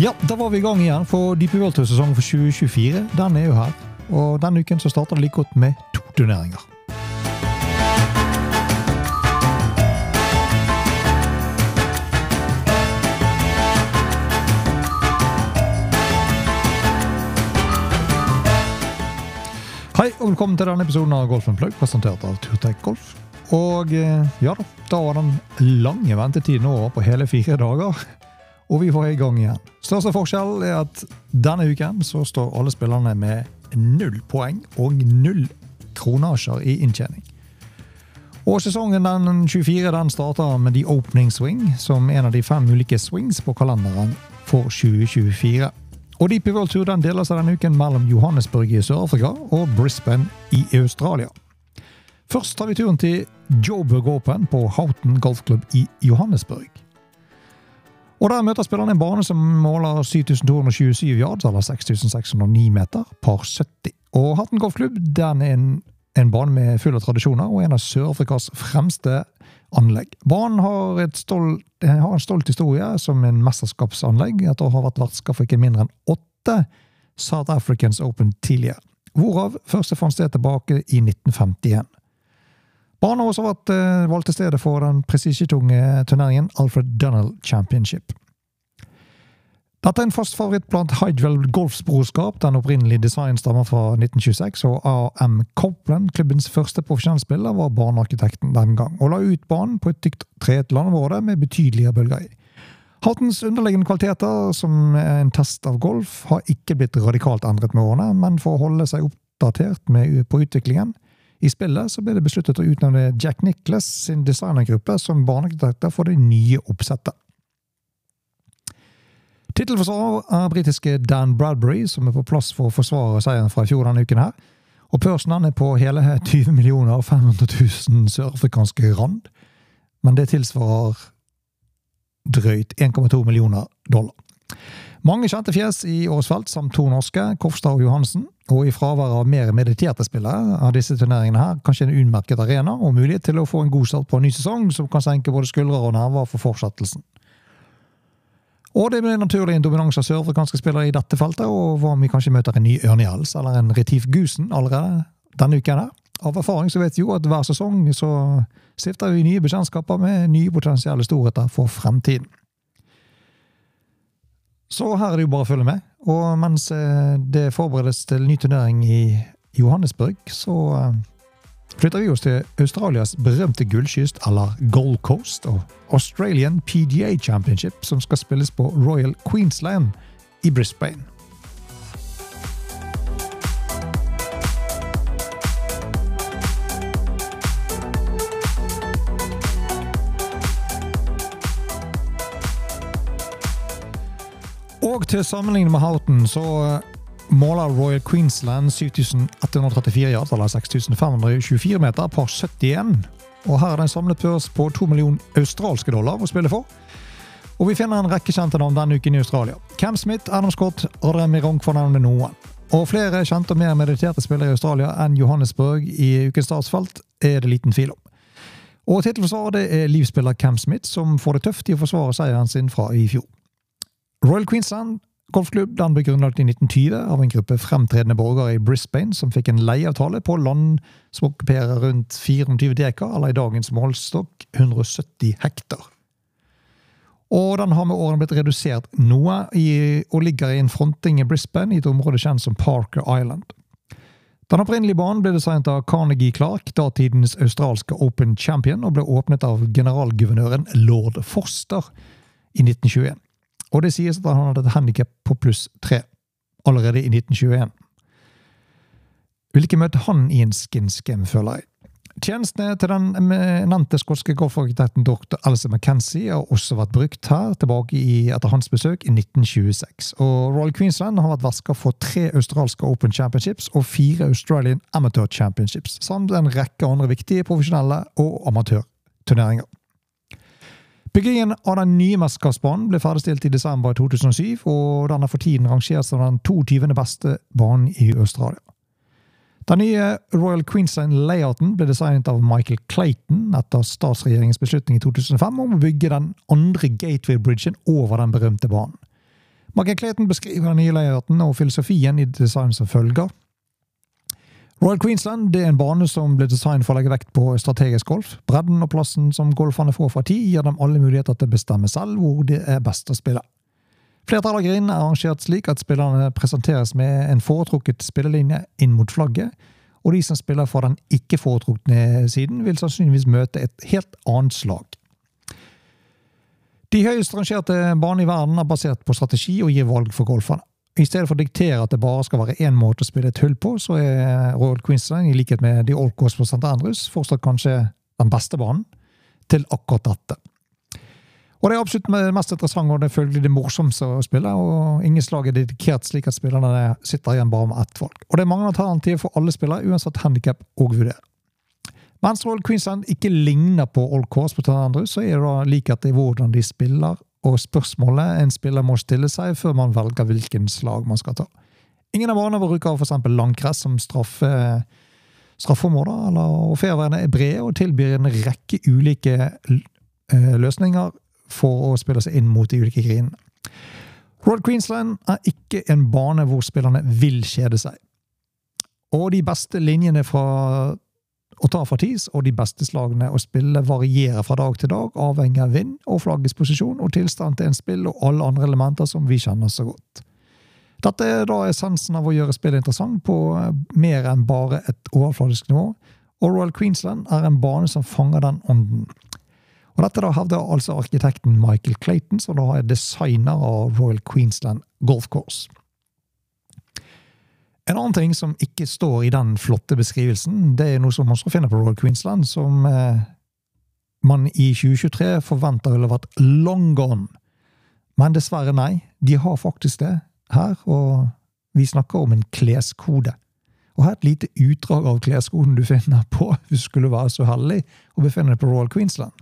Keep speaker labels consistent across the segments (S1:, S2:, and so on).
S1: Ja, da var vi i gang igjen for Deep World Tour-sesongen for 2024. Den er jo her. Og denne uken så starter det like godt med to turneringer. Hei, og velkommen til denne episoden av Golf Plug, presentert av Turtek Golf. Og eh, ja da, da var den lange ventetiden over på hele fire dager. Og vi var i gang igjen. Største forskjell er at denne uken så står alle spillerne med null poeng og null kronasjer i inntjening. Og sesongen den 24 den starter med The Opening Swing, som en av de fem ulike swings på kalenderen for 2024. Og DP World Tour den deler seg denne uken mellom Johannesburg i Sør-Afrika og Brisbane i Australia. Først tar vi turen til Joburg Open på Houghton Golfklubb i Johannesburg. Og Der møter spillerne en bane som måler 7227 yards, eller 6609 meter, par 70. Og Hatten Golfklubb den er en, en bane med full av tradisjoner, og en av Sør-Afrikas fremste anlegg. Banen har, stolt, har, en stolt historie som en mesterskapsanlegg, etter å ha vært vertskap for ikke mindre enn åtte South Africans Open tidligere. Hvorav første fant sted tilbake i 1951. Banen har også vært eh, valgt til stedet for den prestisjetunge turneringen Alfred Dunnell Championship. Dette er en fast favoritt blant Hydwell Golfsbrorskap. Den opprinnelige design stammer fra 1926, og AM Copeland, klubbens første profesjonelle spiller, var banearkitekten den gang, og la ut banen på et tykt treet landområde med betydelige bølger i. Hattens underliggende kvaliteter, som er en test av golf, har ikke blitt radikalt endret med årene, men for å holde seg oppdatert med, på utviklingen i spillet så ble det besluttet å utnevne Jack Nicholas sin designergruppe som barnearkitekter for det nye oppsettet. Tittelforsvarer er britiske Dan Bradbury, som er på plass for å forsvare seieren fra i fjor denne uken. her. Og Børsen er på hele 20 millioner 500 000 sørafrikanske rand. Men det tilsvarer drøyt 1,2 millioner dollar. Mange kjente fjes i årets felt, samt to norske, Kofstad og Johansen. Og i fravær av mer mediterte spillere av disse turneringene her, kanskje en utmerket arena og mulighet til å få en god start på en ny sesong som kan senke både skuldre og nerver for fortsettelsen. Og det blir naturlig en dominans av sørafrikanske spillere i dette feltet, og hva om vi kanskje møter en ny Ørnjels eller en Retif Gusen allerede denne uken. her. Av erfaring så vet vi jo at hver sesong så stifter vi nye bekjentskaper med nye potensielle storheter for fremtiden. Så her er det jo bare å følge med. Og mens eh, det forberedes til ny turnering i Johannesburg, så eh, flytter vi oss til Australias berømte gullkyst, eller Gold Coast, og Australian PGA Championship, som skal spilles på Royal Queensland i Brisbane. Og til sammenligning med Houghton så måler Royal Queensland 7134 yards, eller 6524 meter, par 71. Og her er det en samlet børs på 2 millioner australske dollar å spille for. Og vi finner en rekke kjente navn denne uken i Australia. Cam Smith, Adam Scott og Remi Ronk for å nevne noen. Og flere kjente og mer mediterte spillere i Australia enn Johannesburg i ukens statsfelt er det liten tvil om. Og Tittelforsvarer er livsspiller Cam Smith, som får det tøft i å forsvare seieren sin fra i fjor. Royal Queensland golfklubb den ble grunnlagt i 1920 av en gruppe fremtredende borgere i Brisbane som fikk en leieavtale på land som okkuperer rundt 24 dekar, eller i dagens målstokk 170 hektar. Og den har med årene blitt redusert noe, i, og ligger i en fronting i Brisbane, i et område kjent som Parker Island. Den opprinnelige banen ble designet av Carnegie Clark, datidens australske Open Champion, og ble åpnet av generalguvernøren lord Foster i 1921. Og det sies at han hadde et handikap på pluss tre allerede i 1921. Vil ikke møte han i en skin føler jeg. Tjenestene til den nevnte skotske golfarkitekten dr. Alice McKenzie har også vært brukt her, tilbake i, etter hans besøk i 1926. Og Royal Queensland har vært verska for tre australske Open Championships og fire Australian Amateur Championships, samt en rekke andre viktige profesjonelle og amatørturneringer. Byggingen av den nye mesterskapsbanen ble ferdigstilt i desember 2007, og den er for tiden rangert som den 22. beste banen i Australia. Den nye Royal Queensland-layouten ble designet av Michael Clayton etter statsregjeringens beslutning i 2005 om å bygge den andre Gateway-bridgen over den berømte banen. Michael Clayton beskriver den nye layouten og filosofien i design som følger. Royal Queensland er en bane som ble designet for å legge vekt på strategisk golf. Bredden og plassen som golferne får fra tid, gir dem alle muligheter til å bestemme selv hvor det er best å spille. Flertallet av grinene er arrangert slik at spillerne presenteres med en foretrukket spillelinje inn mot flagget, og de som spiller fra den ikke foretrukne siden, vil sannsynligvis møte et helt annet slag. De høyest rangerte banene i verden er basert på strategi og gir valg for golferne. I stedet for å diktere at det bare skal være én måte å spille et hull på, så er Royal Queensland, i likhet med The Old Course på St. Andrews, fortsatt kanskje den beste banen til akkurat dette. Og Det er absolutt mest interessante og det følgelig det morsomste å spille. og Ingen slag er dedikert slik at spillerne sitter igjen bare med ett valg. Og Det er mange alternativer for alle spillere, uansett handikap og vurdering. Mens Royal Queensland ikke ligner på Old Course på Andrews, så er det da likhet i hvordan de spiller, og spørsmålet en spiller må stille seg før man velger hvilken slag man skal ta. Ingen av banene bruker f.eks. langkress som straffe, straffeområder, eller fairveiene er brede og tilbyr en rekke ulike eh, løsninger for å spille seg inn mot de ulike grinene. Road Queensland er ikke en bane hvor spillerne vil kjede seg. Og de beste linjene fra å ta fra TIS og de beste slagene å spille varierer fra dag til dag, avhengig av vind og flaggets posisjon og tilstand til en spill og alle andre elementer som vi kjenner så godt. Dette er da essensen av å gjøre spillet interessant på mer enn bare et overfladisk nivå, og Royal Queensland er en bane som fanger den ånden. Og Dette da hevder altså arkitekten Michael Clayton, som da er designer av Royal Queensland Golf Course. En annen ting som ikke står i den flotte beskrivelsen, det er noe som man også finner på Royal Queensland, som eh, man i 2023 forventer ville vært long gone. Men dessverre nei, de har faktisk det her, og vi snakker om en kleskode. Og her er et lite utdrag av kleskoden du finner på hvis du skulle være så heldig å befinne deg på Royal Queensland.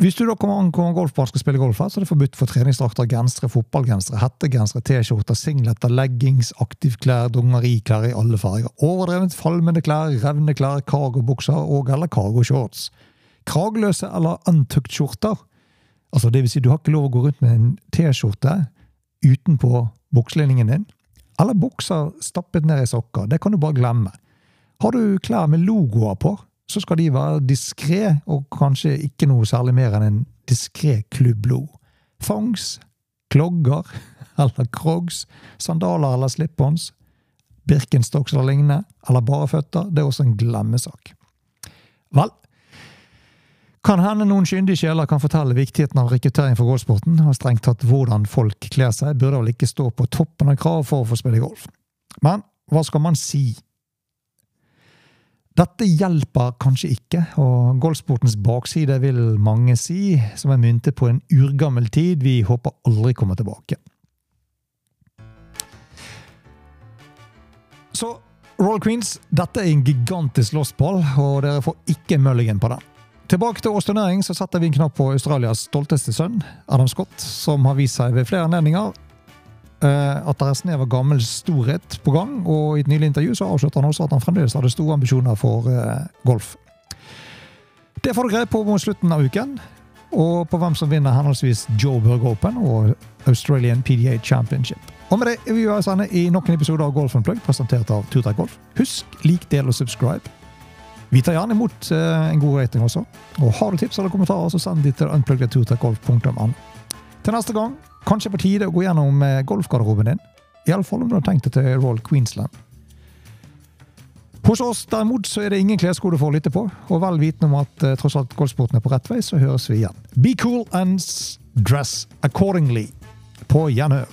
S1: Hvis du da kommer an på golfbane skal spille golf, her, så er det forbudt for treningsdrakter, gensere, fotballgensere, hettegensere, T-skjorter, singleter, leggings, aktivklær, dongeriklær i alle farger. Overdrevent falmende klær, revne klær, cargobukser og eller cargoshorts. Kragløse eller untukt skjorter. Altså, det vil si, du har ikke lov å gå rundt med en T-skjorte utenpå bukselinningen din. Eller bukser stappet ned i sokker. Det kan du bare glemme. Har du klær med logoer på, så skal de være diskré, og kanskje ikke noe særlig mer enn en diskré klubblo. Thongs, klogger eller crogs, sandaler eller slippons, Birkenstocks eller lignende, eller bare føtter, det er også en glemmesak. Vel, kan hende noen kyndige sjeler kan fortelle viktigheten av rekruttering for golfsporten, og strengt tatt hvordan folk kler seg, burde vel ikke stå på toppen av krav for å få spille golf. Men hva skal man si? Dette hjelper kanskje ikke, og golfsportens bakside vil mange si, som er myntet på en urgammel tid vi håper aldri kommer tilbake. Så Royal Queens, dette er en gigantisk lostball, og dere får ikke mulligan på den. Tilbake til års så setter vi en knapp på Australias stolteste sønn, Adam Scott, som har vist seg ved flere anledninger at det er snev av gammel storhet på gang, og i et nylig intervju så avslørte han også at han fremdeles hadde store ambisjoner for uh, golf. Det får du greie på mot slutten av uken, og på hvem som vinner henholdsvis Joe Burg Open og Australian PDA Championship. Og med det er vi sende i noen episoder av Golf Unplugged, presentert av Turtek Golf. Husk, lik, del og subscribe. Vi tar gjerne imot uh, en god rating også. Og har du tips eller kommentarer, så send de til unplugged.turtekgolf.no. Til neste gang Kanskje på tide å gå gjennom eh, golfgarderoben din. Iallfall om du har tenkt deg til Royal Queensland. Hos oss derimot så er det ingen kleskode for å lytte på, og vel vitende om at uh, tross alt golfsporten er på rett vei, så høres vi igjen. Be cool and dress accordingly. På gjenhør.